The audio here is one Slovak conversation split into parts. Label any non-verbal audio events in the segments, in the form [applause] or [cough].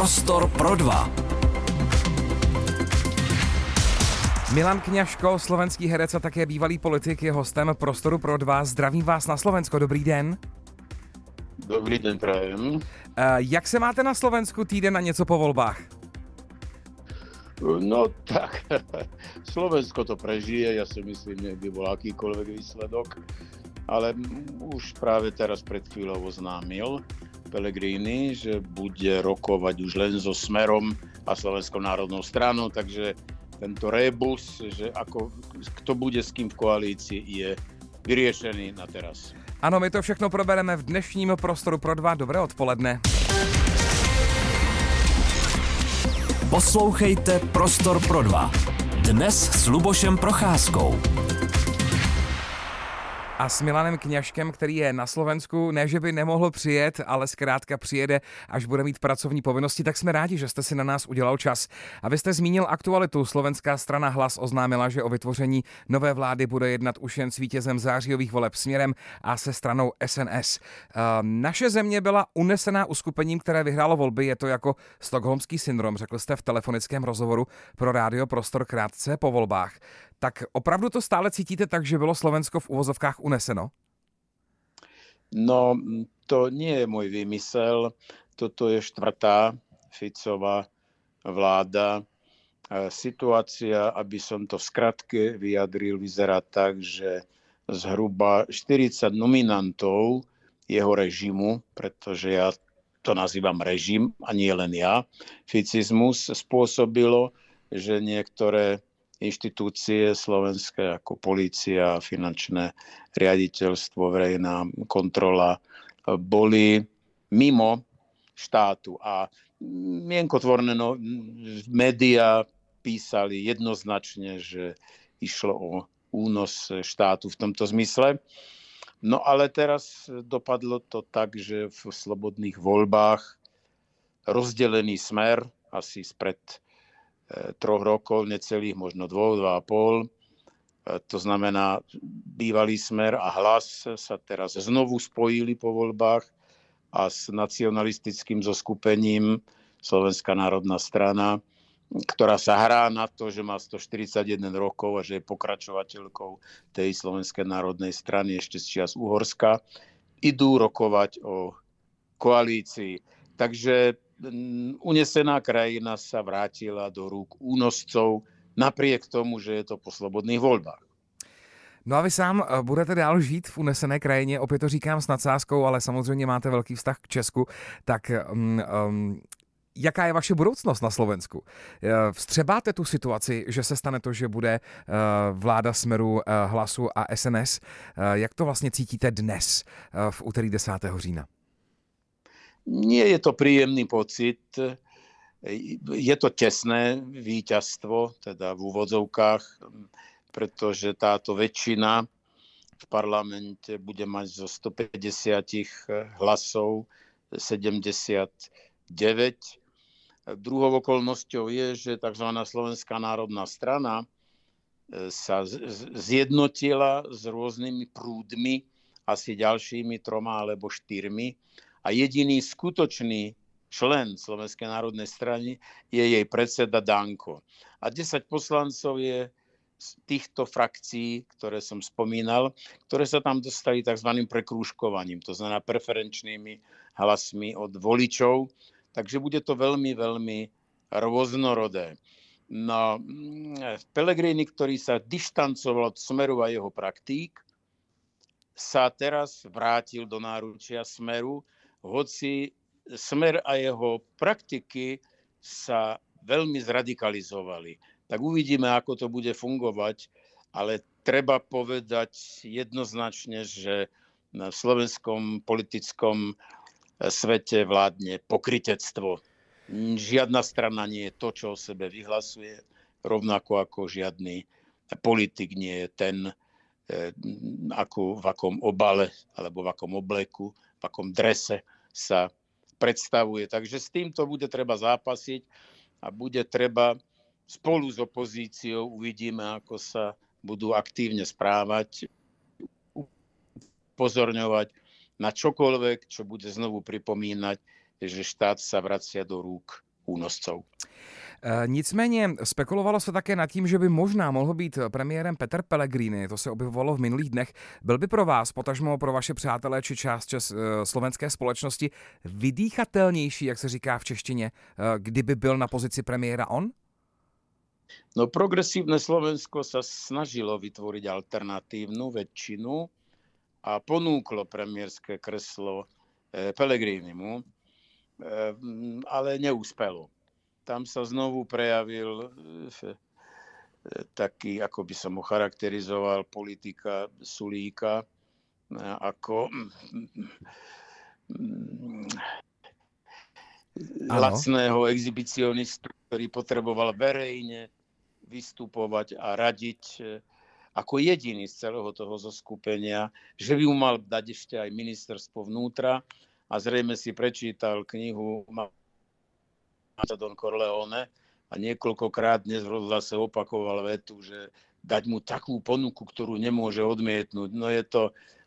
Prostor pro dva. Milan Kňažko, slovenský herec a také bývalý politik, je hostem Prostoru pro dva. Zdravím vás na Slovensko, dobrý den. Dobrý den, prajem. Uh, jak se máte na Slovensku týden a něco po volbách? No tak, [laughs] Slovensko to prežije, ja si myslím, nech by bol akýkoľvek výsledok, ale už práve teraz pred chvíľou oznámil Pellegrini, že bude rokovať už len so Smerom a Slovenskou národnou stranou, takže tento rebus, že ako, kto bude s kým v koalícii, je vyriešený na teraz. Ano, my to všechno probereme v dnešním prostoru pro dva. Dobré odpoledne. Poslouchejte Prostor pro dva. Dnes s Lubošem Procházkou a s Milanem Kňažkem, který je na Slovensku. Ne, že by nemohl přijet, ale zkrátka přijede, až bude mít pracovní povinnosti, tak jsme rádi, že jste si na nás udělal čas. A vy jste zmínil aktualitu. Slovenská strana Hlas oznámila, že o vytvoření nové vlády bude jednat už jen s vítězem zářijových voleb směrem a se stranou SNS. Naše země byla unesená uskupením, které vyhrálo volby. Je to jako stokholmský syndrom, řekl jste v telefonickém rozhovoru pro rádio Prostor krátce po volbách. Tak opravdu to stále cítíte tak, že bylo Slovensko v uvozovkách uneseno? No, to nie je môj vymysel. Toto je štvrtá Ficová vláda. Situácia, aby som to v skratke vyjadril, vyzerá tak, že zhruba 40 nominantov jeho režimu, pretože ja to nazývam režim a nie len ja, ficizmus spôsobilo, že niektoré inštitúcie slovenské ako polícia, finančné riaditeľstvo, verejná kontrola boli mimo štátu. A mienkotvorné no, médiá písali jednoznačne, že išlo o únos štátu v tomto zmysle. No ale teraz dopadlo to tak, že v slobodných voľbách rozdelený smer asi spred troch rokov, necelých, možno dvoch, dva a pol. E, to znamená, bývalý smer a hlas sa teraz znovu spojili po voľbách a s nacionalistickým zoskupením Slovenská národná strana, ktorá sa hrá na to, že má 141 rokov a že je pokračovateľkou tej Slovenskej národnej strany ešte z čias Uhorska, idú rokovať o koalícii. Takže unesená krajina sa vrátila do rúk únoscov napriek tomu, že je to po slobodných voľbách. No a vy sám eh, budete dál žít v unesené krajině, opět to říkám s nadsázkou, ale samozřejmě máte velký vztah k Česku, tak um, um, jaká je vaše budoucnost na Slovensku? Eh, vstřebáte tu situaci, že se stane to, že bude vláda Smeru, Hlasu a SNS? Jak to vlastně cítíte dnes v úterý 10. října? Nie je to príjemný pocit. Je to tesné víťazstvo, teda v úvodzovkách, pretože táto väčšina v parlamente bude mať zo 150 hlasov 79. Druhou okolnosťou je, že tzv. Slovenská národná strana e, sa zjednotila s rôznymi prúdmi, asi ďalšími troma alebo štyrmi a jediný skutočný člen Slovenskej národnej strany je jej predseda Danko. A 10 poslancov je z týchto frakcií, ktoré som spomínal, ktoré sa tam dostali tzv. prekrúškovaním, to znamená preferenčnými hlasmi od voličov. Takže bude to veľmi, veľmi rôznorodé. No, Pelegrini, ktorý sa dištancoval od Smeru a jeho praktík, sa teraz vrátil do náručia Smeru hoci smer a jeho praktiky sa veľmi zradikalizovali. Tak uvidíme, ako to bude fungovať, ale treba povedať jednoznačne, že na slovenskom politickom svete vládne pokritectvo. Žiadna strana nie je to, čo o sebe vyhlasuje, rovnako ako žiadny politik nie je ten, eh, ako, v akom obale alebo v akom obleku v akom drese sa predstavuje. Takže s týmto bude treba zápasiť a bude treba spolu s opozíciou, uvidíme, ako sa budú aktívne správať, upozorňovať na čokoľvek, čo bude znovu pripomínať, že štát sa vracia do rúk únoscov. E, nicméně spekulovalo se také nad tím, že by možná mohl být premiérem Petr Pellegrini, to se objevovalo v minulých dnech. Byl by pro vás, potažmo pro vaše přátelé či část čes, e, slovenské společnosti, vydýchatelnější, jak se říká v češtině, e, kdyby byl na pozici premiéra on? No progresívne Slovensko sa snažilo vytvoriť alternatívnu väčšinu a ponúklo premiérske kreslo Pellegrinimu, ale neúspelo tam sa znovu prejavil e, taký, ako by som ho charakterizoval, politika Sulíka, e, ako ano. lacného exhibicionistu, ktorý potreboval verejne vystupovať a radiť e, ako jediný z celého toho zoskupenia, že by mu mal dať ešte aj ministerstvo vnútra a zrejme si prečítal knihu Don Corleone a niekoľkokrát dnes v opakoval vetu, že dať mu takú ponuku, ktorú nemôže odmietnúť. No je to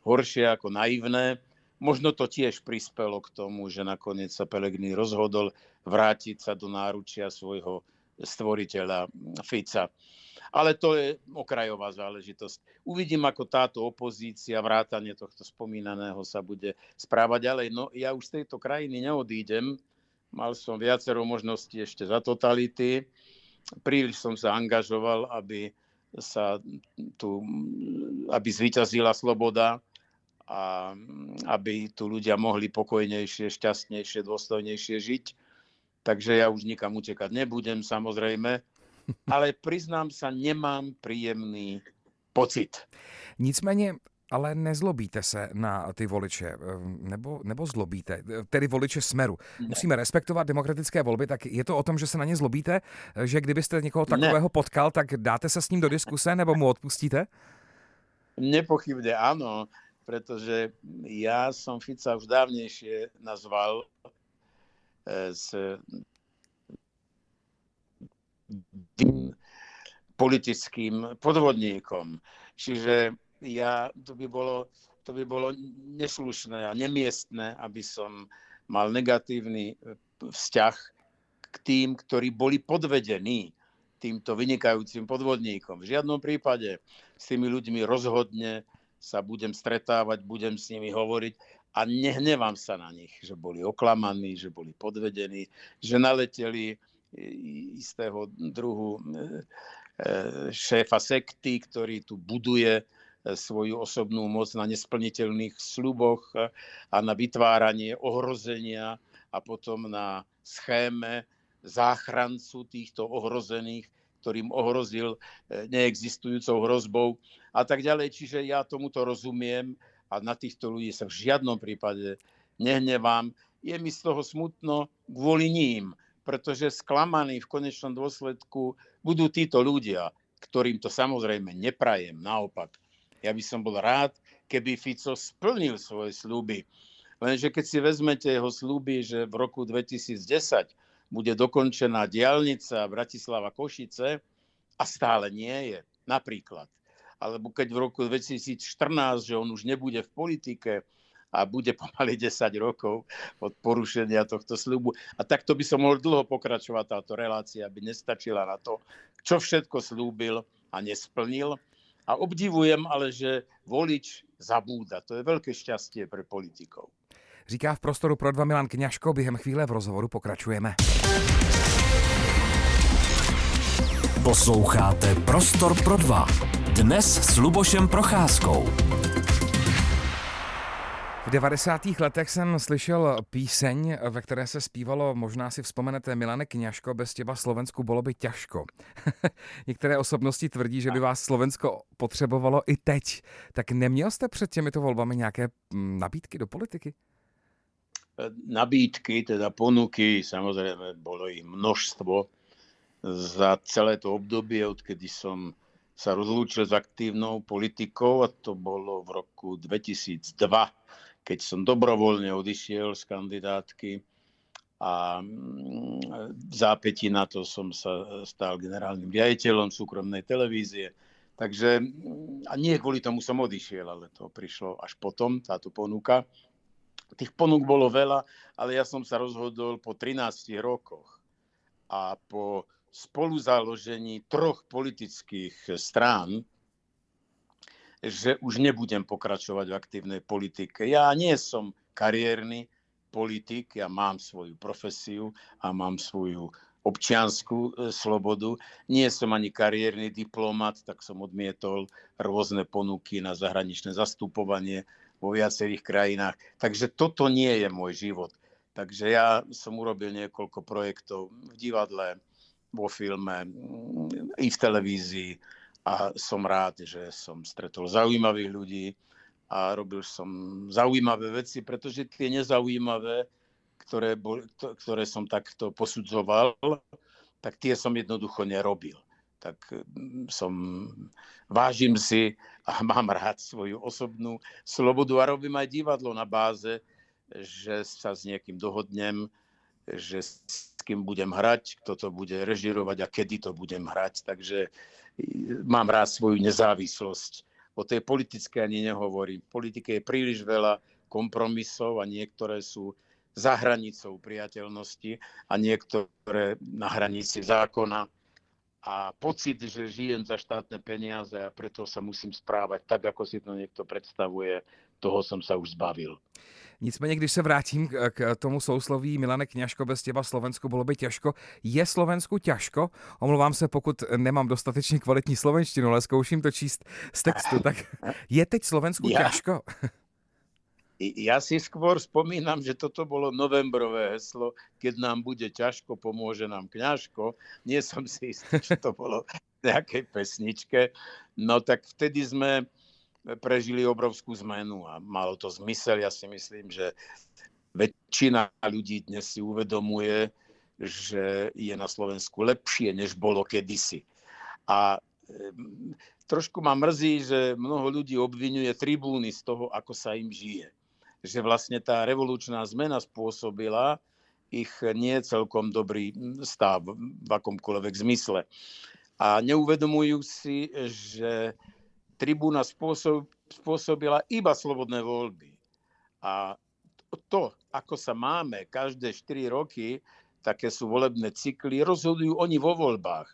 horšie ako naivné. Možno to tiež prispelo k tomu, že nakoniec sa Pelegrini rozhodol vrátiť sa do náručia svojho stvoriteľa Fica. Ale to je okrajová záležitosť. Uvidím, ako táto opozícia, vrátanie tohto spomínaného sa bude správať ďalej. No ja už z tejto krajiny neodídem, Mal som viacero možností ešte za totality. Príliš som sa angažoval, aby sa tu, aby zvíťazila sloboda a aby tu ľudia mohli pokojnejšie, šťastnejšie, dôstojnejšie žiť. Takže ja už nikam utekať nebudem, samozrejme. Ale priznám sa, nemám príjemný pocit. Nicméně ale nezlobíte se na ty voliče, eh, nebo, nebo zlobíte, eh, tedy voliče Smeru. Ne. Musíme respektovat demokratické volby, tak je to o tom, že se na ně zlobíte, eh, že kdybyste někoho takového ne. potkal, tak dáte se s ním do diskuse nebo mu odpustíte? Nepochybne áno, pretože ja som Fica už dávnejšie nazval s politickým podvodníkom. Čiže ja, to, by bolo, to by bolo neslušné a nemiestné, aby som mal negatívny e, vzťah k tým, ktorí boli podvedení týmto vynikajúcim podvodníkom. V žiadnom prípade s tými ľuďmi rozhodne sa budem stretávať, budem s nimi hovoriť a nehnevám sa na nich, že boli oklamaní, že boli podvedení, že naleteli istého druhu e, e, šéfa sekty, ktorý tu buduje svoju osobnú moc na nesplniteľných sluboch a na vytváranie ohrozenia a potom na schéme záchrancu týchto ohrozených, ktorým ohrozil e, neexistujúcou hrozbou a tak ďalej. Čiže ja tomuto rozumiem a na týchto ľudí sa v žiadnom prípade nehnevám. Je mi z toho smutno kvôli ním, pretože sklamaní v konečnom dôsledku budú títo ľudia, ktorým to samozrejme neprajem, naopak ja by som bol rád, keby Fico splnil svoje slúby. Lenže keď si vezmete jeho slúby, že v roku 2010 bude dokončená diálnica Bratislava Košice a stále nie je, napríklad. Alebo keď v roku 2014, že on už nebude v politike a bude pomaly 10 rokov od porušenia tohto sľubu. A takto by som mohol dlho pokračovať táto relácia, aby nestačila na to, čo všetko slúbil a nesplnil a obdivujem ale, že volič zabúda. To je veľké šťastie pre politikov. Říká v prostoru pro dva Milan Kňažko. Během chvíle v rozhovoru pokračujeme. Posloucháte Prostor pro dva. Dnes s Lubošem Procházkou. 90. letech jsem slyšel píseň, ve které se zpívalo, možná si vzpomenete, Milane Kňažko, bez těba Slovensku bylo by těžko. [laughs] Některé osobnosti tvrdí, že by vás Slovensko potřebovalo i teď. Tak neměl jste před těmito volbami nějaké mm, nabídky do politiky? Nabídky, teda ponuky, samozrejme, bolo ich množstvo. Za celé to obdobie, odkedy som sa rozlúčil s aktívnou politikou, a to bolo v roku 2002, keď som dobrovoľne odišiel z kandidátky a mm, v zápätí na to som sa stal generálnym riaditeľom súkromnej televízie. Takže, mm, a nie kvôli tomu som odišiel, ale to prišlo až potom, táto ponuka. Tých ponúk bolo veľa, ale ja som sa rozhodol po 13 rokoch a po spoluzaložení troch politických strán, že už nebudem pokračovať v aktívnej politike. Ja nie som kariérny politik, ja mám svoju profesiu a mám svoju občianskú e, slobodu. Nie som ani kariérny diplomat, tak som odmietol rôzne ponuky na zahraničné zastupovanie vo viacerých krajinách. Takže toto nie je môj život. Takže ja som urobil niekoľko projektov v divadle, vo filme, i v televízii a som rád, že som stretol zaujímavých ľudí a robil som zaujímavé veci, pretože tie nezaujímavé, ktoré, bol, ktoré som takto posudzoval, tak tie som jednoducho nerobil. Tak mm, som, vážim si a [laughs] mám rád svoju osobnú slobodu a robím aj divadlo na báze, že sa s niekým dohodnem, že s kým budem hrať, kto to bude režirovať a kedy to budem hrať. Takže mám rád svoju nezávislosť. O tej politike ani nehovorím. V politike je príliš veľa kompromisov a niektoré sú za hranicou priateľnosti a niektoré na hranici zákona. A pocit, že žijem za štátne peniaze a preto sa musím správať tak, ako si to niekto predstavuje, toho som sa už zbavil. Nicméně, když se vrátím k tomu sousloví Milane Kňažko, bez těba Slovensku bylo by těžko. Je Slovensku těžko? Omlouvám se, pokud nemám dostatečně kvalitní slovenštinu, ale zkouším to číst z textu. Tak je teď Slovensku ja, těžko? Ja si skôr spomínam, že toto bolo novembrové heslo, keď nám bude ťažko, pomôže nám kňažko. Nie som si istý, [laughs] či to bolo v nejakej pesničke. No tak vtedy sme prežili obrovskú zmenu a malo to zmysel. Ja si myslím, že väčšina ľudí dnes si uvedomuje, že je na Slovensku lepšie, než bolo kedysi. A trošku ma mrzí, že mnoho ľudí obvinuje tribúny z toho, ako sa im žije. Že vlastne tá revolučná zmena spôsobila ich nie celkom dobrý stav v akomkoľvek zmysle. A neuvedomujú si, že tribúna spôsob, spôsobila iba slobodné voľby. A to, ako sa máme každé 4 roky, také sú volebné cykly, rozhodujú oni vo voľbách,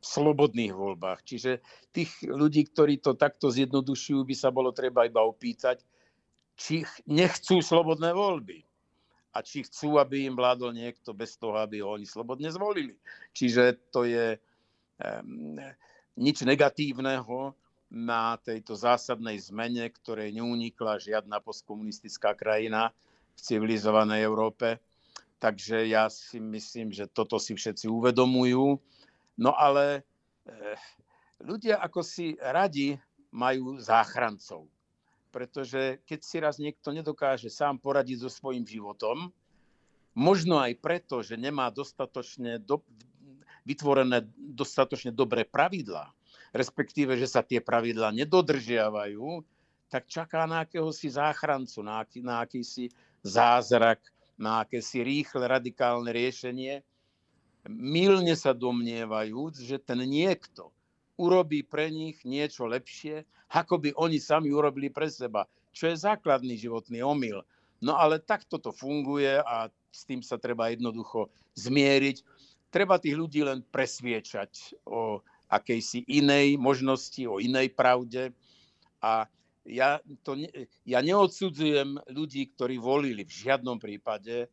v slobodných voľbách. Čiže tých ľudí, ktorí to takto zjednodušujú, by sa bolo treba iba opýtať, či nechcú slobodné voľby a či chcú, aby im vládol niekto bez toho, aby ho oni slobodne zvolili. Čiže to je um, nič negatívneho, na tejto zásadnej zmene, ktorej neunikla žiadna postkomunistická krajina v civilizovanej Európe. Takže ja si myslím, že toto si všetci uvedomujú. No ale e, ľudia ako si radi majú záchrancov. Pretože keď si raz niekto nedokáže sám poradiť so svojím životom, možno aj preto, že nemá dostatočne do, vytvorené dostatočne dobré pravidlá, respektíve, že sa tie pravidla nedodržiavajú, tak čaká na akéhosi záchrancu, na, aký, na akýsi zázrak, na akési rýchle radikálne riešenie. Milne sa domnievajúc, že ten niekto urobí pre nich niečo lepšie, ako by oni sami urobili pre seba, čo je základný životný omyl. No ale takto to funguje a s tým sa treba jednoducho zmieriť. Treba tých ľudí len presviečať o akejsi inej možnosti, o inej pravde. A ja, to ne, ja neodsudzujem ľudí, ktorí volili v žiadnom prípade,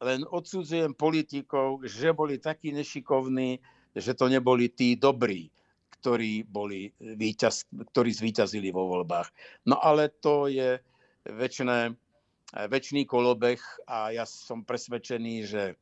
len odsudzujem politikov, že boli takí nešikovní, že to neboli tí dobrí, ktorí, boli víťaz, ktorí zvíťazili vo voľbách. No ale to je väčšiné, väčší kolobeh a ja som presvedčený, že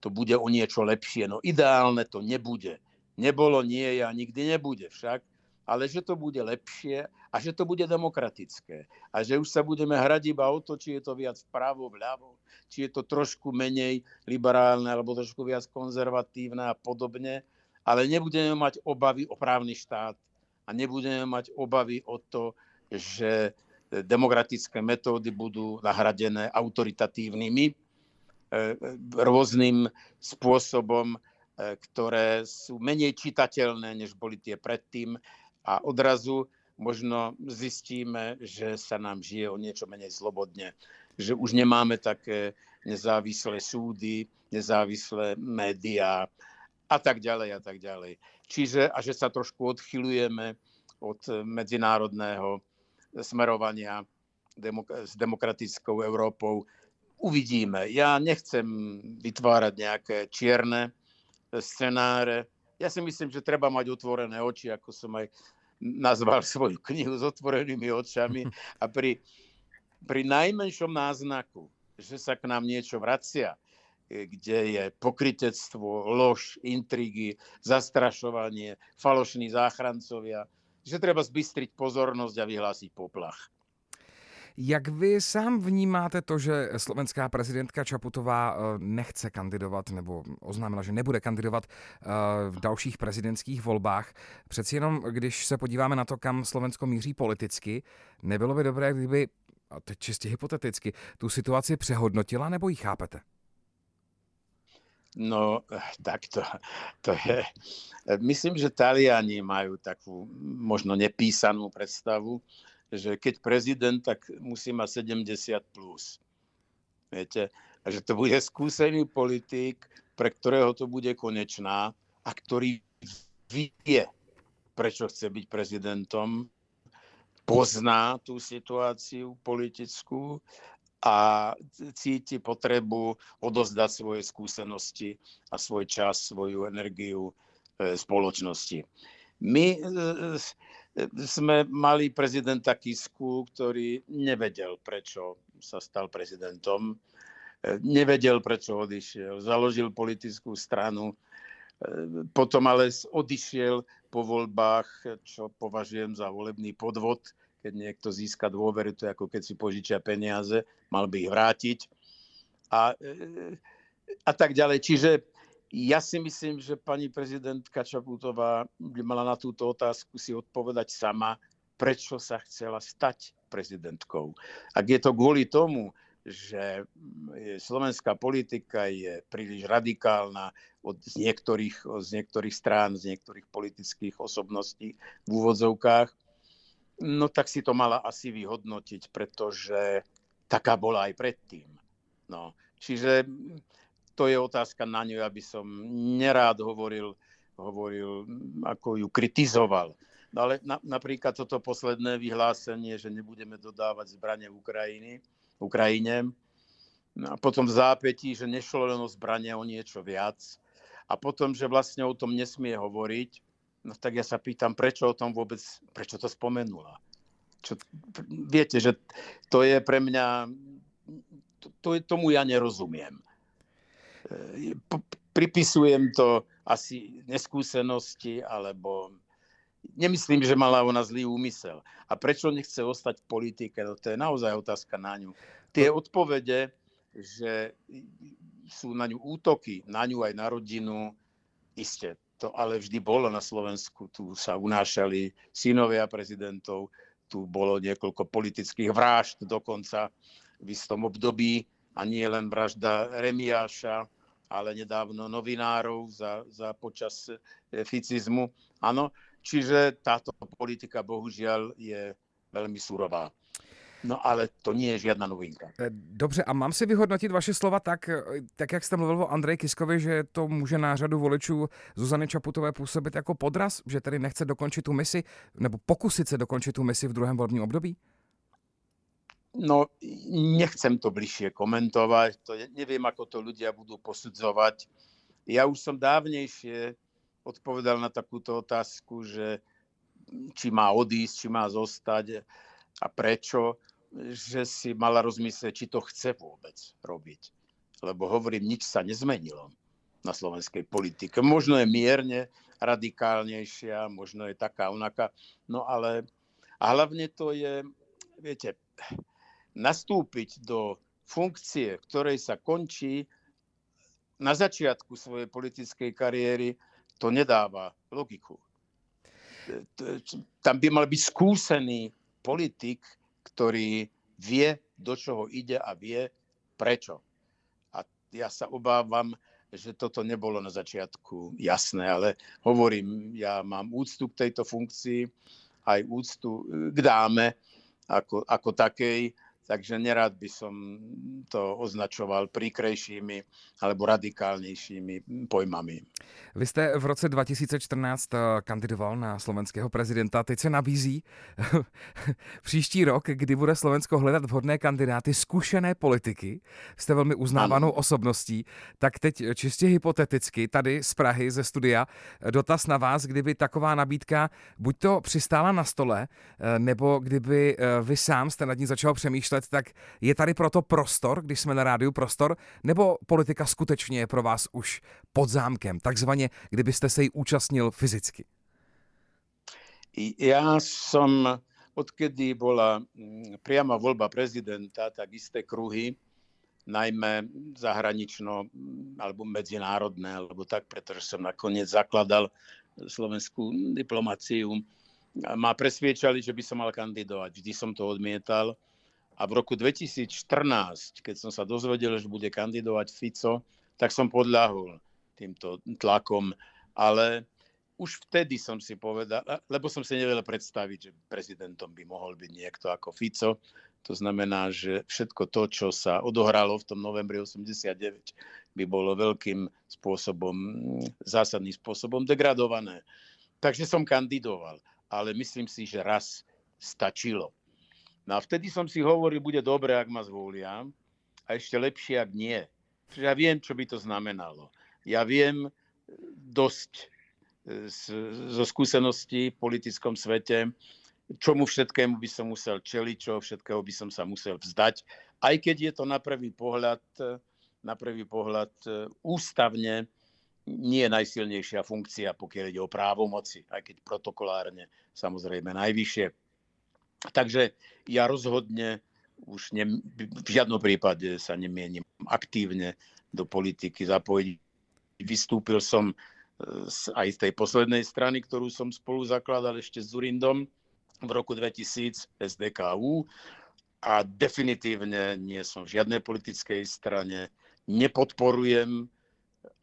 to bude o niečo lepšie. No ideálne to nebude nebolo, nie je a nikdy nebude však, ale že to bude lepšie a že to bude demokratické. A že už sa budeme hrať iba o to, či je to viac vpravo, vľavo, či je to trošku menej liberálne alebo trošku viac konzervatívne a podobne, ale nebudeme mať obavy o právny štát a nebudeme mať obavy o to, že demokratické metódy budú nahradené autoritatívnymi e, e, rôznym spôsobom ktoré sú menej čitateľné, než boli tie predtým a odrazu možno zistíme, že sa nám žije o niečo menej slobodne, že už nemáme také nezávislé súdy, nezávislé médiá a tak ďalej a tak ďalej. Čiže, a že sa trošku odchylujeme od medzinárodného smerovania s demokratickou Európou. Uvidíme. Ja nechcem vytvárať nejaké čierne scenáre. Ja si myslím, že treba mať otvorené oči, ako som aj nazval svoju knihu s otvorenými očami a pri, pri najmenšom náznaku, že sa k nám niečo vracia, kde je pokritectvo, lož, intrigy, zastrašovanie, falošní záchrancovia, že treba zbystriť pozornosť a vyhlásiť poplach. Jak vy sám vnímáte to, že slovenská prezidentka Čaputová eh, nechce kandidovat nebo oznámila, že nebude kandidovat eh, v dalších prezidentských volbách? Přeci jenom, když se podíváme na to, kam Slovensko míří politicky, nebylo by dobré, kdyby, a teď čistě hypoteticky, tu situaci přehodnotila nebo ji chápete? No, tak to, to je... Myslím, že Taliani majú takú možno nepísanú predstavu, že keď prezident, tak musí mať 70 plus. Viete? A že to bude skúsený politik, pre ktorého to bude konečná a ktorý vie, prečo chce byť prezidentom, pozná tú situáciu politickú a cíti potrebu odozdať svoje skúsenosti a svoj čas, svoju energiu e, spoločnosti. My e, e, sme mali prezidenta Kisku, ktorý nevedel, prečo sa stal prezidentom, nevedel, prečo odišiel, založil politickú stranu, potom ale odišiel po voľbách, čo považujem za volebný podvod, keď niekto získa dôveru, to je ako keď si požičia peniaze, mal by ich vrátiť. A, e, a tak ďalej. Čiže ja si myslím, že pani prezidentka Čaputová by mala na túto otázku si odpovedať sama, prečo sa chcela stať prezidentkou. Ak je to kvôli tomu, že slovenská politika je príliš radikálna od, z, niektorých, z niektorých strán, z niektorých politických osobností v úvodzovkách, No tak si to mala asi vyhodnotiť, pretože taká bola aj predtým. No, čiže to je otázka na ňu, aby som nerád hovoril, hovoril ako ju kritizoval. Ale na, napríklad toto posledné vyhlásenie, že nebudeme dodávať zbranie v Ukrajine, Ukrajine no a potom v zápätí, že nešlo len o zbranie, o niečo viac. A potom, že vlastne o tom nesmie hovoriť, No tak ja sa pýtam, prečo o tom vôbec, prečo to spomenula? Čo, viete, že to je pre mňa, to, to, tomu ja nerozumiem. Pripisujem to asi neskúsenosti, alebo nemyslím, že mala ona zlý úmysel. A prečo nechce ostať v politike, no to je naozaj otázka na ňu. Tie odpovede, že sú na ňu útoky, na ňu aj na rodinu, iste, to ale vždy bolo na Slovensku. Tu sa unášali synovia prezidentov, tu bolo niekoľko politických vražd dokonca v istom období a nie len vražda Remiáša, ale nedávno novinárov za, za počas e, ficizmu. Áno, čiže táto politika bohužiaľ je veľmi surová. No ale to nie je žiadna novinka. Eh, dobře, a mám si vyhodnotit vaše slova tak, eh, tak jak jste mluvil o Andreji Kiskovi, že to může na řadu voličů Zuzany Čaputové působit jako podraz, že tedy nechce dokončit tu misi, nebo pokusit se dokončit tu misi v druhém volebním období? No, nechcem to bližšie komentovať, to neviem, ako to ľudia budú posudzovať. Ja už som dávnejšie odpovedal na takúto otázku, že či má odísť, či má zostať a prečo že si mala rozmyslieť, či to chce vôbec robiť. Lebo hovorím, nič sa nezmenilo na slovenskej politike. Možno je mierne radikálnejšia, možno je taká onaká, no ale a hlavne to je, viete, nastúpiť do funkcie, ktorej sa končí na začiatku svojej politickej kariéry, to nedáva logiku. Tam by mal byť skúsený politik, ktorý vie, do čoho ide a vie prečo. A ja sa obávam, že toto nebolo na začiatku jasné, ale hovorím, ja mám úctu k tejto funkcii, aj úctu k dáme ako, ako takej. Takže nerad by som to označoval príkrejšími alebo radikálnějšími pojmami. Vy jste v roce 2014 eh, kandidoval na slovenského prezidenta. Teď se nabízí [laughs] příští rok, kdy bude Slovensko hledat vhodné kandidáty, zkušené politiky. Jste velmi uznávanou ano. osobností. Tak teď čistě hypoteticky, tady z Prahy, ze studia, dotaz na vás, kdyby taková nabídka buď to přistála na stole, eh, nebo kdyby eh, vy sám jste nad ní začal přemýšlet, tak je tady proto prostor, když jsme na rádiu prostor, nebo politika skutečně je pro vás už pod zámkem, takzvaně, kdybyste se jí účastnil fyzicky? Ja som, odkedy bola mm, priama voľba prezidenta, tak isté kruhy, najmä zahranično alebo medzinárodné, alebo tak, pretože som nakoniec zakladal slovenskú diplomáciu, ma presviečali, že by som mal kandidovať. Vždy som to odmietal. A v roku 2014, keď som sa dozvedel, že bude kandidovať Fico, tak som podľahol týmto tlakom. Ale už vtedy som si povedal, lebo som si nevedel predstaviť, že prezidentom by mohol byť niekto ako Fico. To znamená, že všetko to, čo sa odohralo v tom novembri 89, by bolo veľkým spôsobom, zásadným spôsobom degradované. Takže som kandidoval ale myslím si, že raz stačilo. No a vtedy som si hovoril, bude dobré, ak ma zvolia, a ešte lepšie, ak nie. Pretože ja viem, čo by to znamenalo. Ja viem e, dosť e, zo skúseností v politickom svete, čomu všetkému by som musel čeliť, čo všetkého by som sa musel vzdať. Aj keď je to na prvý pohľad, na prvý pohľad e, ústavne nie najsilnejšia funkcia, pokiaľ ide o právomoci, aj keď protokolárne samozrejme najvyššie. Takže ja rozhodne už ne, v žiadnom prípade sa nemienim aktívne do politiky zapojiť. Vystúpil som e, aj z tej poslednej strany, ktorú som spolu zakladal ešte s Zurindom v roku 2000 SDKU a definitívne nie som v žiadnej politickej strane, nepodporujem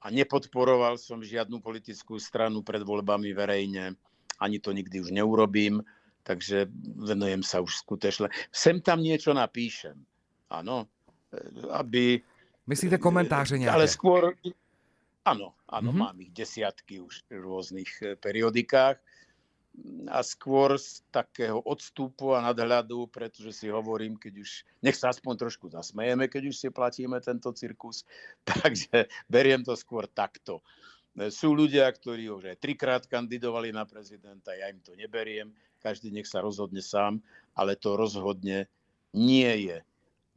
a nepodporoval som žiadnu politickú stranu pred voľbami verejne. Ani to nikdy už neurobím, takže venujem sa už skutečne. Sem tam niečo napíšem. Áno, aby... Myslíte komentáře nejaké? Ale skôr... Áno, áno, mm-hmm. mám ich desiatky už v rôznych periodikách a skôr z takého odstupu a nadhľadu, pretože si hovorím, keď už, nech sa aspoň trošku zasmejeme, keď už si platíme tento cirkus, [laughs] takže beriem to skôr takto. Sú ľudia, ktorí už aj trikrát kandidovali na prezidenta, ja im to neberiem, každý nech sa rozhodne sám, ale to rozhodne nie je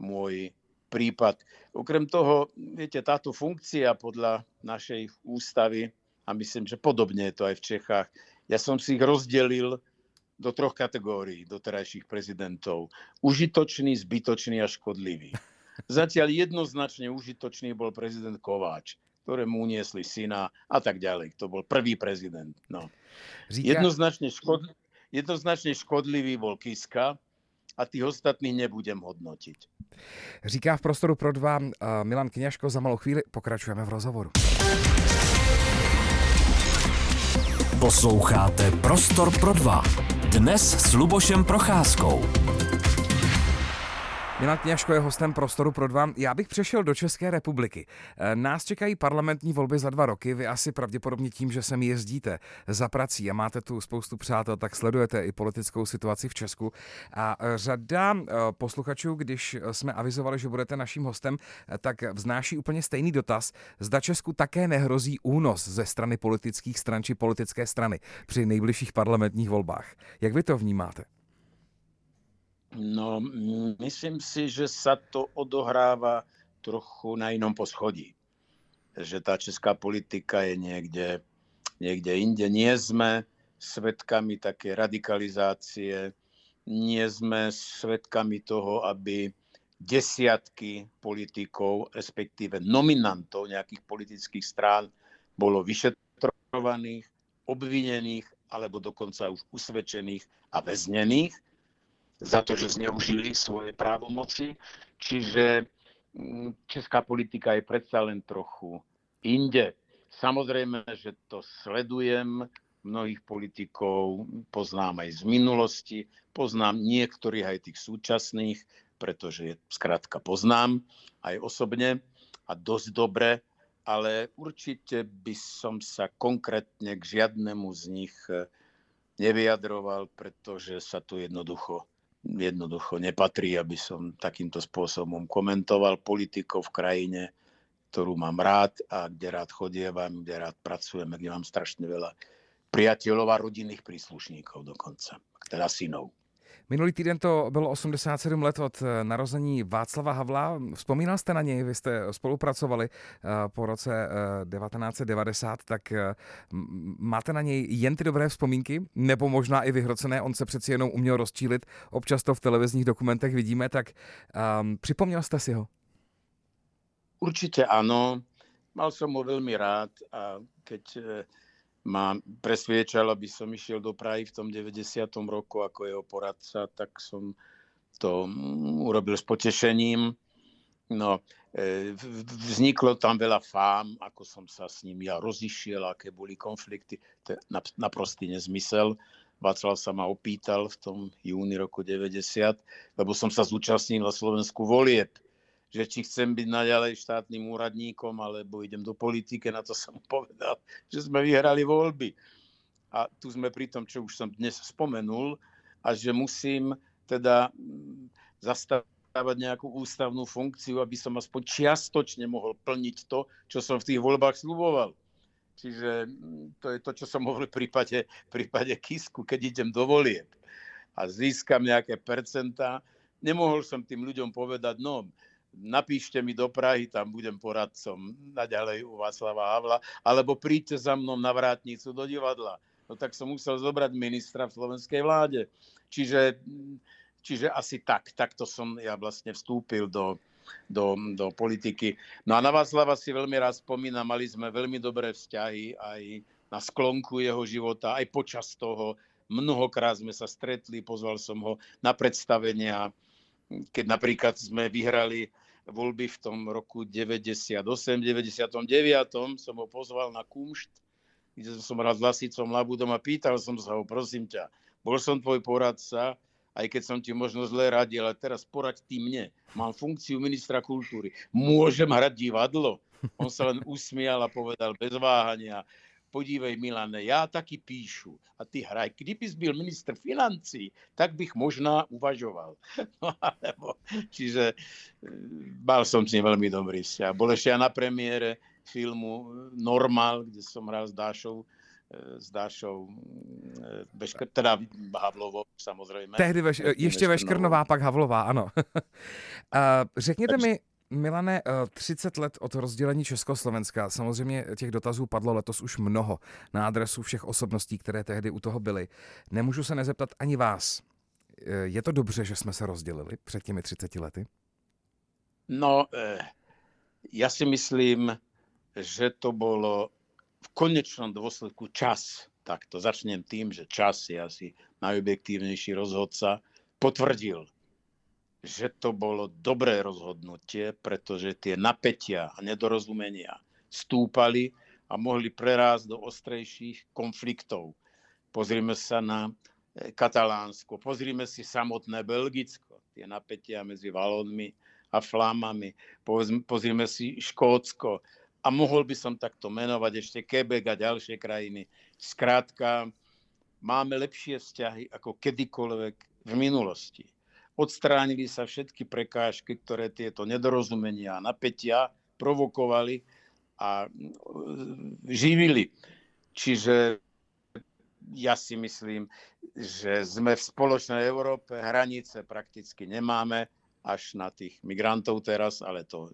môj prípad. Okrem toho, viete, táto funkcia podľa našej ústavy, a myslím, že podobne je to aj v Čechách, ja som si ich rozdelil do troch kategórií doterajších prezidentov. Užitočný, zbytočný a škodlivý. Zatiaľ jednoznačne užitočný bol prezident Kováč, ktorému uniesli syna a tak ďalej. To bol prvý prezident. No. Říká... Jednoznačne, škod... jednoznačne škodlivý bol Kiska, a tých ostatných nebudem hodnotiť. Říká v prostoru pro dva Milan Kňažko. Za malou chvíli pokračujeme v rozhovoru. Posloucháte Prostor pro dva. Dnes s Lubošem Procházkou. Milan Kněžko je hostem Prostoru pro dva. Já bych přešel do České republiky. E, nás čekají parlamentní volby za dva roky. Vy asi pravděpodobně tím, že sem jezdíte za prací a máte tu spoustu přátel, tak sledujete i politickou situaci v Česku. A řada e, posluchačů, když jsme avizovali, že budete naším hostem, e, tak vznáší úplně stejný dotaz. Zda Česku také nehrozí únos ze strany politických stran či politické strany při nejbližších parlamentních volbách. Jak vy to vnímáte? No, myslím si, že sa to odohráva trochu na inom poschodí. Že tá česká politika je niekde, niekde inde. Nie sme svetkami také radikalizácie, nie sme svetkami toho, aby desiatky politikov, respektíve nominantov nejakých politických strán bolo vyšetrovaných, obvinených alebo dokonca už usvedčených a väznených za to, že zneužili svoje právomoci. Čiže mm, česká politika je predsa len trochu inde. Samozrejme, že to sledujem, mnohých politikov poznám aj z minulosti, poznám niektorých aj tých súčasných pretože je skrátka poznám aj osobne a dosť dobre, ale určite by som sa konkrétne k žiadnemu z nich e, nevyjadroval, pretože sa tu jednoducho, jednoducho nepatrí, aby som takýmto spôsobom komentoval politikov v krajine, ktorú mám rád a kde rád chodievam, kde rád pracujem, kde mám strašne veľa priateľov a rodinných príslušníkov dokonca, teda synov. Minulý týden to bylo 87 let od eh, narození Václava Havla. Vzpomínal jste na něj, vy jste spolupracovali eh, po roce 1990, eh, tak máte na něj jen ty dobré vzpomínky, nebo možná i vyhrocené, on se přeci jenom uměl rozčílit, občas to v televizních dokumentech vidíme, tak um, připomněl jste si ho? Určite áno. Mal som ho veľmi rád a keď ma presviečal, aby som išiel do Prahy v tom 90. roku ako jeho poradca, tak som to mm, urobil s potešením. No, e, vzniklo tam veľa fám, ako som sa s ním ja rozišiel, aké boli konflikty. To je naprostý nezmysel. Václav sa ma opýtal v tom júni roku 90, lebo som sa zúčastnil na Slovensku volieb že či chcem byť naďalej štátnym úradníkom, alebo idem do politike, na to som [laughs] povedal, že sme vyhrali voľby. A tu sme pri tom, čo už som dnes spomenul, a že musím teda mm, zastávať nejakú ústavnú funkciu, aby som aspoň čiastočne mohol plniť to, čo som v tých voľbách sluboval. Čiže mm, to je to, čo som mohol v prípade, v prípade Kisku, keď idem do volieb a získam nejaké percentá. Nemohol som tým ľuďom povedať, no, napíšte mi do Prahy, tam budem poradcom naďalej u Václava Havla, alebo príďte za mnou na vrátnicu do divadla. No tak som musel zobrať ministra v slovenskej vláde. Čiže, čiže asi tak, takto som ja vlastne vstúpil do, do, do politiky. No a na Václava si veľmi rád spomínam, mali sme veľmi dobré vzťahy aj na sklonku jeho života, aj počas toho. Mnohokrát sme sa stretli, pozval som ho na predstavenia, keď napríklad sme vyhrali voľby v tom roku 98, 99. som ho pozval na kumšt, kde som rád s Lasicom Labudom a pýtal som sa ho, prosím ťa, bol som tvoj poradca, aj keď som ti možno zle radil, ale teraz poraď ty mne. Mám funkciu ministra kultúry. Môžem hrať divadlo? On sa len usmial a povedal bez váhania, podívej Milane, já taky píšu a ty hraj. Kdyby byl minister financí, tak bych možná uvažoval. [laughs] No, alebo, čiže eh, mal som s ním veľmi dobrý vzťah. Bol ešte aj na premiére filmu Normal, kde som hral s Dášou eh, s Dášou, eh, Beškr, teda Havlovou samozrejme. Tehdy veš, ještě Veškrnová, pak Havlová, ano. [laughs] řekněte mi, Milane, 30 eh, let od rozdělení Československa. Samozřejmě těch dotazů padlo letos už mnoho na adresu všech osobností, které tehdy u toho byly. Nemůžu se nezeptat ani vás. Eh, je to dobře, že jsme se rozdělili před těmi 30 lety? No, eh, ja si myslím, že to bolo v konečnom dôsledku čas. Tak to začnem tým, že čas je asi najobjektívnejší rozhodca. Potvrdil že to bolo dobré rozhodnutie, pretože tie napätia a nedorozumenia stúpali a mohli prerásť do ostrejších konfliktov. Pozrime sa na e, Katalánsko, pozrime si samotné Belgicko, tie napätia medzi Valónmi a Flámami, pozrime si Škótsko a mohol by som takto menovať ešte Quebec a ďalšie krajiny. Skrátka, máme lepšie vzťahy ako kedykoľvek v minulosti odstránili sa všetky prekážky, ktoré tieto nedorozumenia a napätia provokovali a mm, živili. Čiže ja si myslím, že sme v spoločnej Európe, hranice prakticky nemáme, až na tých migrantov teraz, ale to,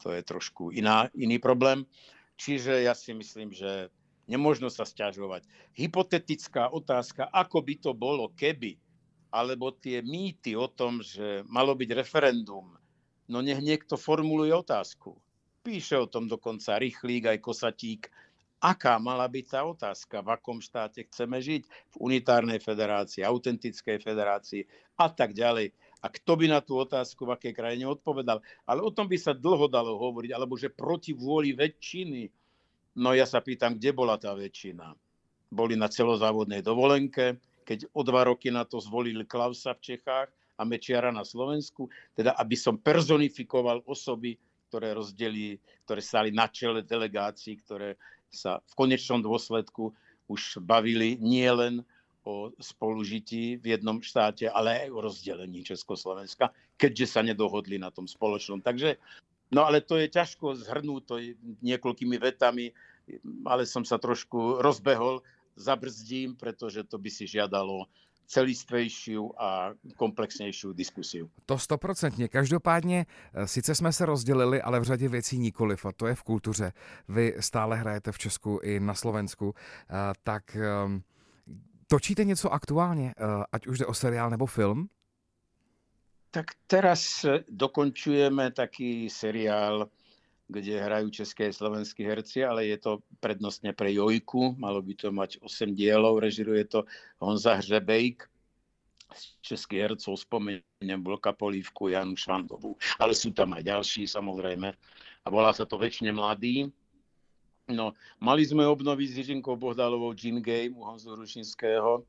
to je trošku iná, iný problém. Čiže ja si myslím, že nemôžno sa stiažovať. Hypotetická otázka, ako by to bolo, keby alebo tie mýty o tom, že malo byť referendum, no nech niekto formuluje otázku. Píše o tom dokonca Rychlík aj Kosatík. Aká mala byť tá otázka? V akom štáte chceme žiť? V unitárnej federácii, autentickej federácii a tak ďalej. A kto by na tú otázku v akej krajine odpovedal? Ale o tom by sa dlho dalo hovoriť, alebo že proti vôli väčšiny. No ja sa pýtam, kde bola tá väčšina? Boli na celozávodnej dovolenke, keď o dva roky na to zvolili Klausa v Čechách a Mečiara na Slovensku, teda aby som personifikoval osoby, ktoré rozdeli, ktoré stali na čele delegácií, ktoré sa v konečnom dôsledku už bavili nielen o spolužití v jednom štáte, ale aj o rozdelení Československa, keďže sa nedohodli na tom spoločnom. Takže, no ale to je ťažko zhrnúť to niekoľkými vetami, ale som sa trošku rozbehol, zabrzdím, pretože to by si žiadalo celistvejšiu a komplexnější diskusiu. To stoprocentně. Každopádně, eh, sice jsme se rozdělili, ale v řadě věcí nikoliv, a to je v kultuře. Vy stále hrajete v Česku i na Slovensku, eh, tak ehm, točíte něco aktuálně, eh, ať už jde o seriál nebo film? Tak teraz dokončujeme taký seriál kde hrajú české a slovenskí herci, ale je to prednostne pre Jojku. Malo by to mať 8 dielov, režiruje to Honza Hřebejk. Z českých hercov spomeniem Vlka Polívku, Janu Švandovú, ale sú tam aj ďalší samozrejme. A volá sa to Večne mladý. No, mali sme obnoviť s Jiřinkou Bohdalovou Gin Game u Honzu Rušinského.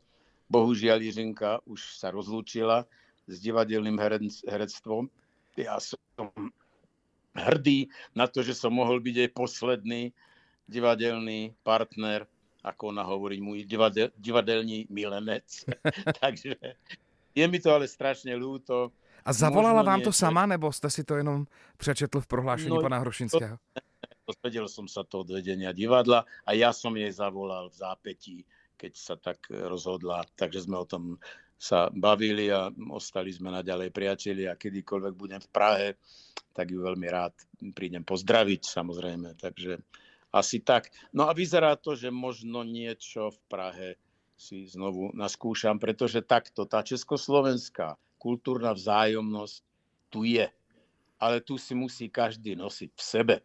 Bohužiaľ Jiřinka už sa rozlúčila s divadelným herectvom. Ja som hrdý na to, že som mohol byť aj posledný divadelný partner, ako ona hovorí, môj divadel, divadelní milenec. [laughs] Takže je mi to ale strašne ľúto. A zavolala vám to sama, nebo jste si to jenom přečetl v prohlášení no, pana Hrušinského? Dozvedel som sa to od vedenia divadla a ja som jej zavolal v zápetí, keď sa tak rozhodla. Takže sme o tom sa bavili a ostali sme naďalej priatelia. Kedykoľvek budem v Prahe, tak ju veľmi rád prídem pozdraviť samozrejme. Takže asi tak. No a vyzerá to, že možno niečo v Prahe si znovu naskúšam, pretože takto tá československá kultúrna vzájomnosť tu je. Ale tu si musí každý nosiť v sebe.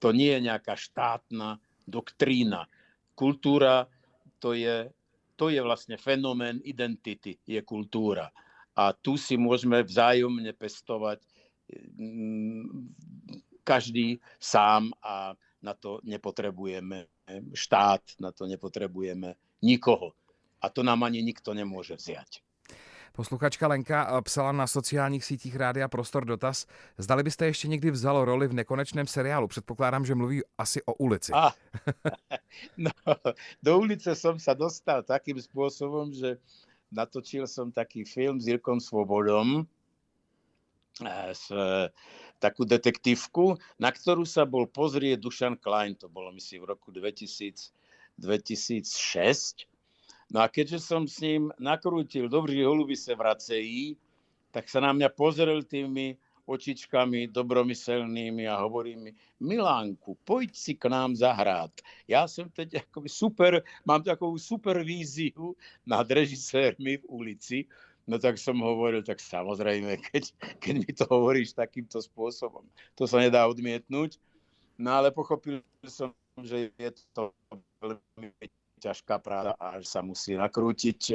To nie je nejaká štátna doktrína. Kultúra to je to je vlastne fenomén identity, je kultúra. A tu si môžeme vzájomne pestovať mm, každý sám a na to nepotrebujeme štát, na to nepotrebujeme nikoho. A to nám ani nikto nemôže vziať. Posluchačka Lenka eh, psala na sociálních sítích Rádia Prostor dotaz. Zdali byste ještě někdy vzal roli v nekonečném seriálu? Předpokládám, že mluví asi o ulici. A, [laughs] no, do ulice som sa dostal takým spôsobom, že natočil som taký film s Jirkom Svobodom, eh, s takú detektívku, na ktorú sa bol pozrieť Dušan Klein, to bolo myslím v roku 2000, 2006 No a keďže som s ním nakrútil Dobrý holuby se vracejí, tak sa na mňa pozrel tými očičkami dobromyselnými a hovorí mi, Milánku, poď si k nám zahrát. Ja som teď akoby super, mám takovú super víziu nad režisérmi v ulici, No tak som hovoril, tak samozrejme, keď, keď mi to hovoríš takýmto spôsobom, to sa nedá odmietnúť. No ale pochopil som, že je to veľmi ťažká práca a sa musí nakrútiť e,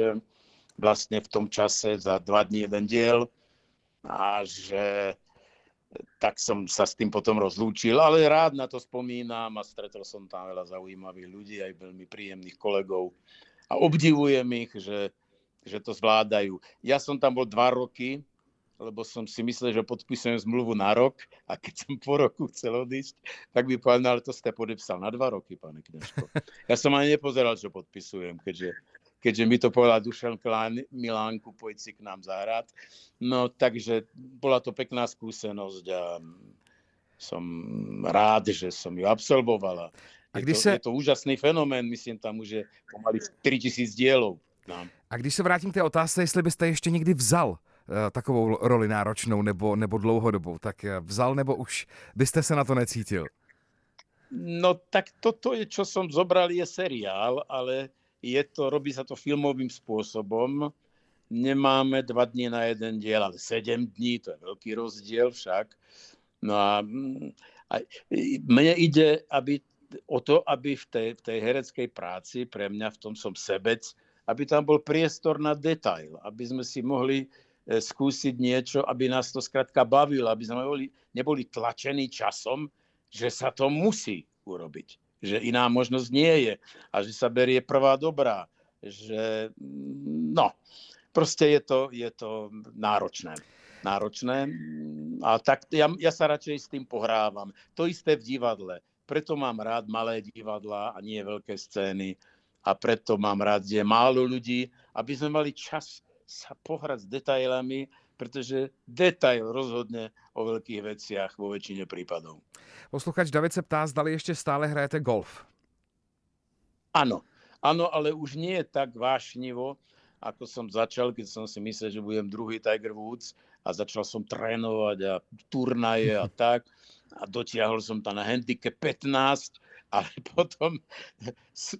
vlastne v tom čase za dva dní jeden diel a že tak som sa s tým potom rozlúčil, ale rád na to spomínam a stretol som tam veľa zaujímavých ľudí, aj veľmi príjemných kolegov a obdivujem ich, že, že to zvládajú. Ja som tam bol dva roky, lebo som si myslel, že podpisujem zmluvu na rok a keď som po roku chcel odísť, tak by povedal, no, ale to ste podepsal na dva roky, pane Kňažko. Ja som ani nepozeral, čo podpisujem, keďže, keďže mi to povedal Dušan Klán, Milánku, poď si k nám zahrať. No takže bola to pekná skúsenosť a som rád, že som ju absolvovala. Je, to, se... je to úžasný fenomén, myslím, tam už je pomaly 3000 dielov. No. A když se vrátím k té otázce, jestli byste ještě někdy vzal takovou roli náročnou nebo, nebo dlouhodobou, tak eh, vzal nebo už byste se na to necítil? No tak toto je, čo som zobral, je seriál, ale je to, robí sa to filmovým spôsobom. Nemáme dva dní na jeden diel, ale sedem dní, to je veľký rozdiel však. No a, mm, a mne ide aby, o to, aby v tej, v tej hereckej práci, pre mňa v tom som sebec, aby tam bol priestor na detail, aby sme si mohli skúsiť niečo, aby nás to skrátka bavilo, aby sme neboli, neboli tlačení časom, že sa to musí urobiť. Že iná možnosť nie je a že sa berie prvá dobrá. Že, mm, no, proste je to, je to náročné. Náročné. A tak ja, ja sa radšej s tým pohrávam. To isté v divadle. Preto mám rád malé divadlá a nie veľké scény. A preto mám rád, že je málo ľudí, aby sme mali čas sa pohrať s detailami, pretože detail rozhodne o veľkých veciach vo väčšine prípadov. Posluchač David se ptá, zdali ešte stále hrajete golf. Áno, áno, ale už nie je tak vášnivo, ako som začal, keď som si myslel, že budem druhý Tiger Woods a začal som trénovať a turnaje a [laughs] tak a dotiahol som tam na handicap 15, ale [laughs] potom,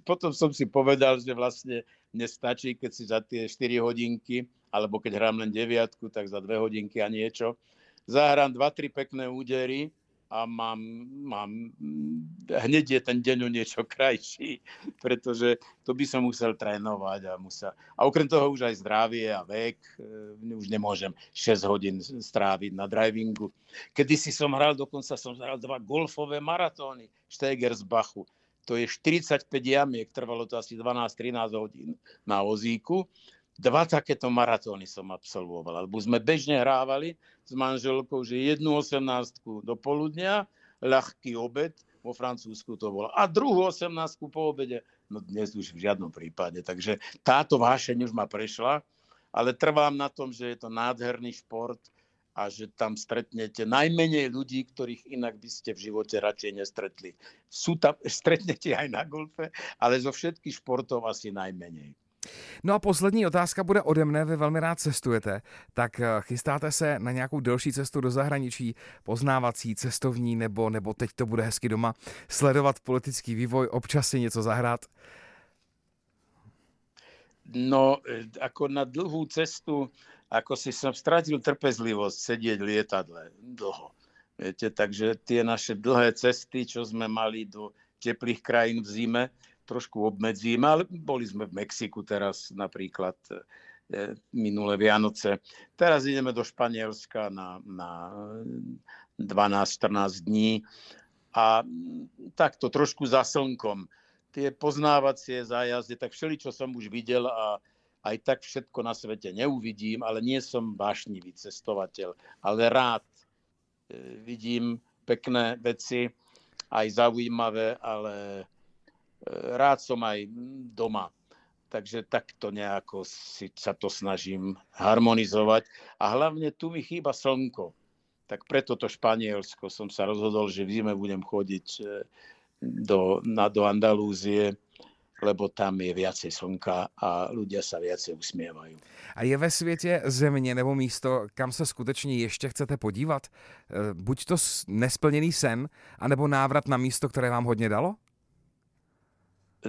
potom som si povedal, že vlastne nestačí, keď si za tie 4 hodinky, alebo keď hrám len deviatku, tak za 2 hodinky a niečo. Zahrám 2-3 pekné údery a mám, mám, hneď je ten deň o niečo [laughs] krajší, pretože to by som musel trénovať a musel, a okrem toho už aj zdravie a vek, e, už nemôžem 6 hodín stráviť na drivingu. Kedy si som hral, dokonca som hral dva golfové maratóny Stegersbachu. To je 45 jamiek, trvalo to asi 12-13 hodín na vozíku dva takéto maratóny som absolvoval. Lebo sme bežne hrávali s manželkou, že jednu osemnáctku do poludnia, ľahký obed, vo Francúzsku to bolo. A druhú osemnáctku po obede, no dnes už v žiadnom prípade. Takže táto vášeň už ma prešla, ale trvám na tom, že je to nádherný šport a že tam stretnete najmenej ľudí, ktorých inak by ste v živote radšej nestretli. Sú tam, [laughs] stretnete aj na golfe, ale zo všetkých športov asi najmenej. No a poslední otázka bude ode mne, vy velmi rád cestujete, tak eh, chystáte se na nějakou delší cestu do zahraničí, poznávací, cestovní, nebo, nebo teď to bude hezky doma, sledovat politický vývoj, občas si něco zahrát? No, eh, ako na dlhú cestu, ako si som stratil trpezlivosť sedieť v lietadle dlho. Viete, takže tie naše dlhé cesty, čo sme mali do teplých krajín v zime, trošku obmedzíme, ale boli sme v Mexiku teraz napríklad e, minulé Vianoce. Teraz ideme do Španielska na, na 12-14 dní a takto trošku za slnkom. Tie poznávacie zájazdy, tak všeli, čo som už videl a aj tak všetko na svete neuvidím, ale nie som vášnivý cestovateľ, ale rád e, vidím pekné veci, aj zaujímavé, ale rád som aj doma. Takže takto nejako si sa to snažím harmonizovať. A hlavne tu mi chýba slnko. Tak preto to Španielsko som sa rozhodol, že v zime budem chodiť e, do, na, do Andalúzie, lebo tam je viacej slnka a ľudia sa viacej usmievajú. A je ve světě země nebo místo, kam se skutečně ještě chcete podívat? E, buď to nesplněný sen, anebo návrat na místo, které vám hodně dalo?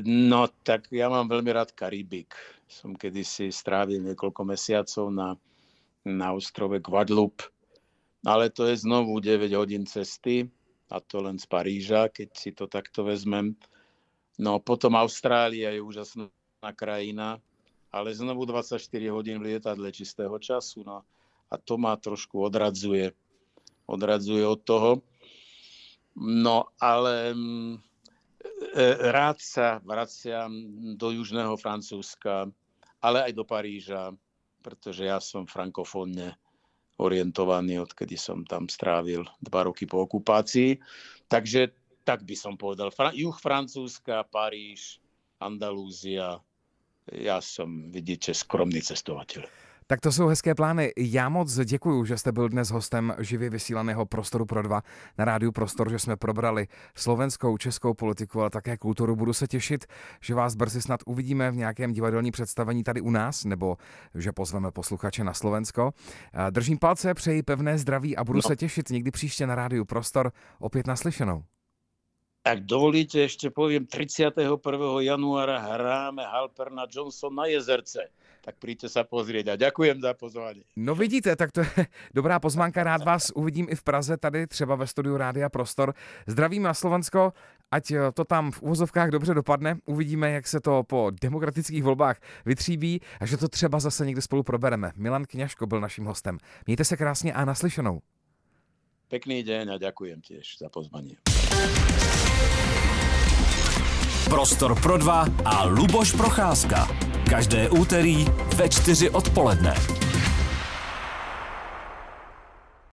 No tak ja mám veľmi rád Karibik. Som kedysi strávil niekoľko mesiacov na, na ostrove Guadeloupe, ale to je znovu 9 hodín cesty a to len z Paríža, keď si to takto vezmem. No potom Austrália je úžasná krajina, ale znovu 24 hodín v lietadle čistého času. No. A to ma trošku odradzuje. Odradzuje od toho. No ale mm, E, rád sa vraciam do južného Francúzska, ale aj do Paríža, pretože ja som frankofónne orientovaný, odkedy som tam strávil dva roky po okupácii. Takže tak by som povedal. Juh Francúzska, Paríž, Andalúzia. Ja som, vidíte, skromný cestovateľ. Tak to jsou hezké plány. Já moc děkuji, že jste byl dnes hostem živě vysílaného Prostoru pro dva na rádiu Prostor, že jsme probrali slovenskou, českou politiku, ale také kulturu. Budu se těšit, že vás brzy snad uvidíme v nějakém divadelním představení tady u nás, nebo že pozveme posluchače na Slovensko. Držím palce, přeji pevné zdraví a budu no. se těšit někdy příště na rádiu Prostor opět naslyšenou. Ak dovolíte, ešte poviem, 31. januára hráme Halperna Johnson na Jezerce tak príďte sa pozrieť a ďakujem za pozvání. No vidíte, tak to je [laughs] dobrá pozvánka, rád vás uvidím i v Praze, tady třeba ve studiu Rádia Prostor. Zdravím na Slovensko, ať to tam v úvozovkách dobře dopadne, uvidíme, jak se to po demokratických volbách vytříbí a že to třeba zase někde spolu probereme. Milan Kňažko byl naším hostem. Mějte se krásně a naslyšenou. Pekný deň a ďakujem tiež za pozvanie. Prostor pro dva a Luboš Procházka. Každé úterý ve čtyři odpoledne.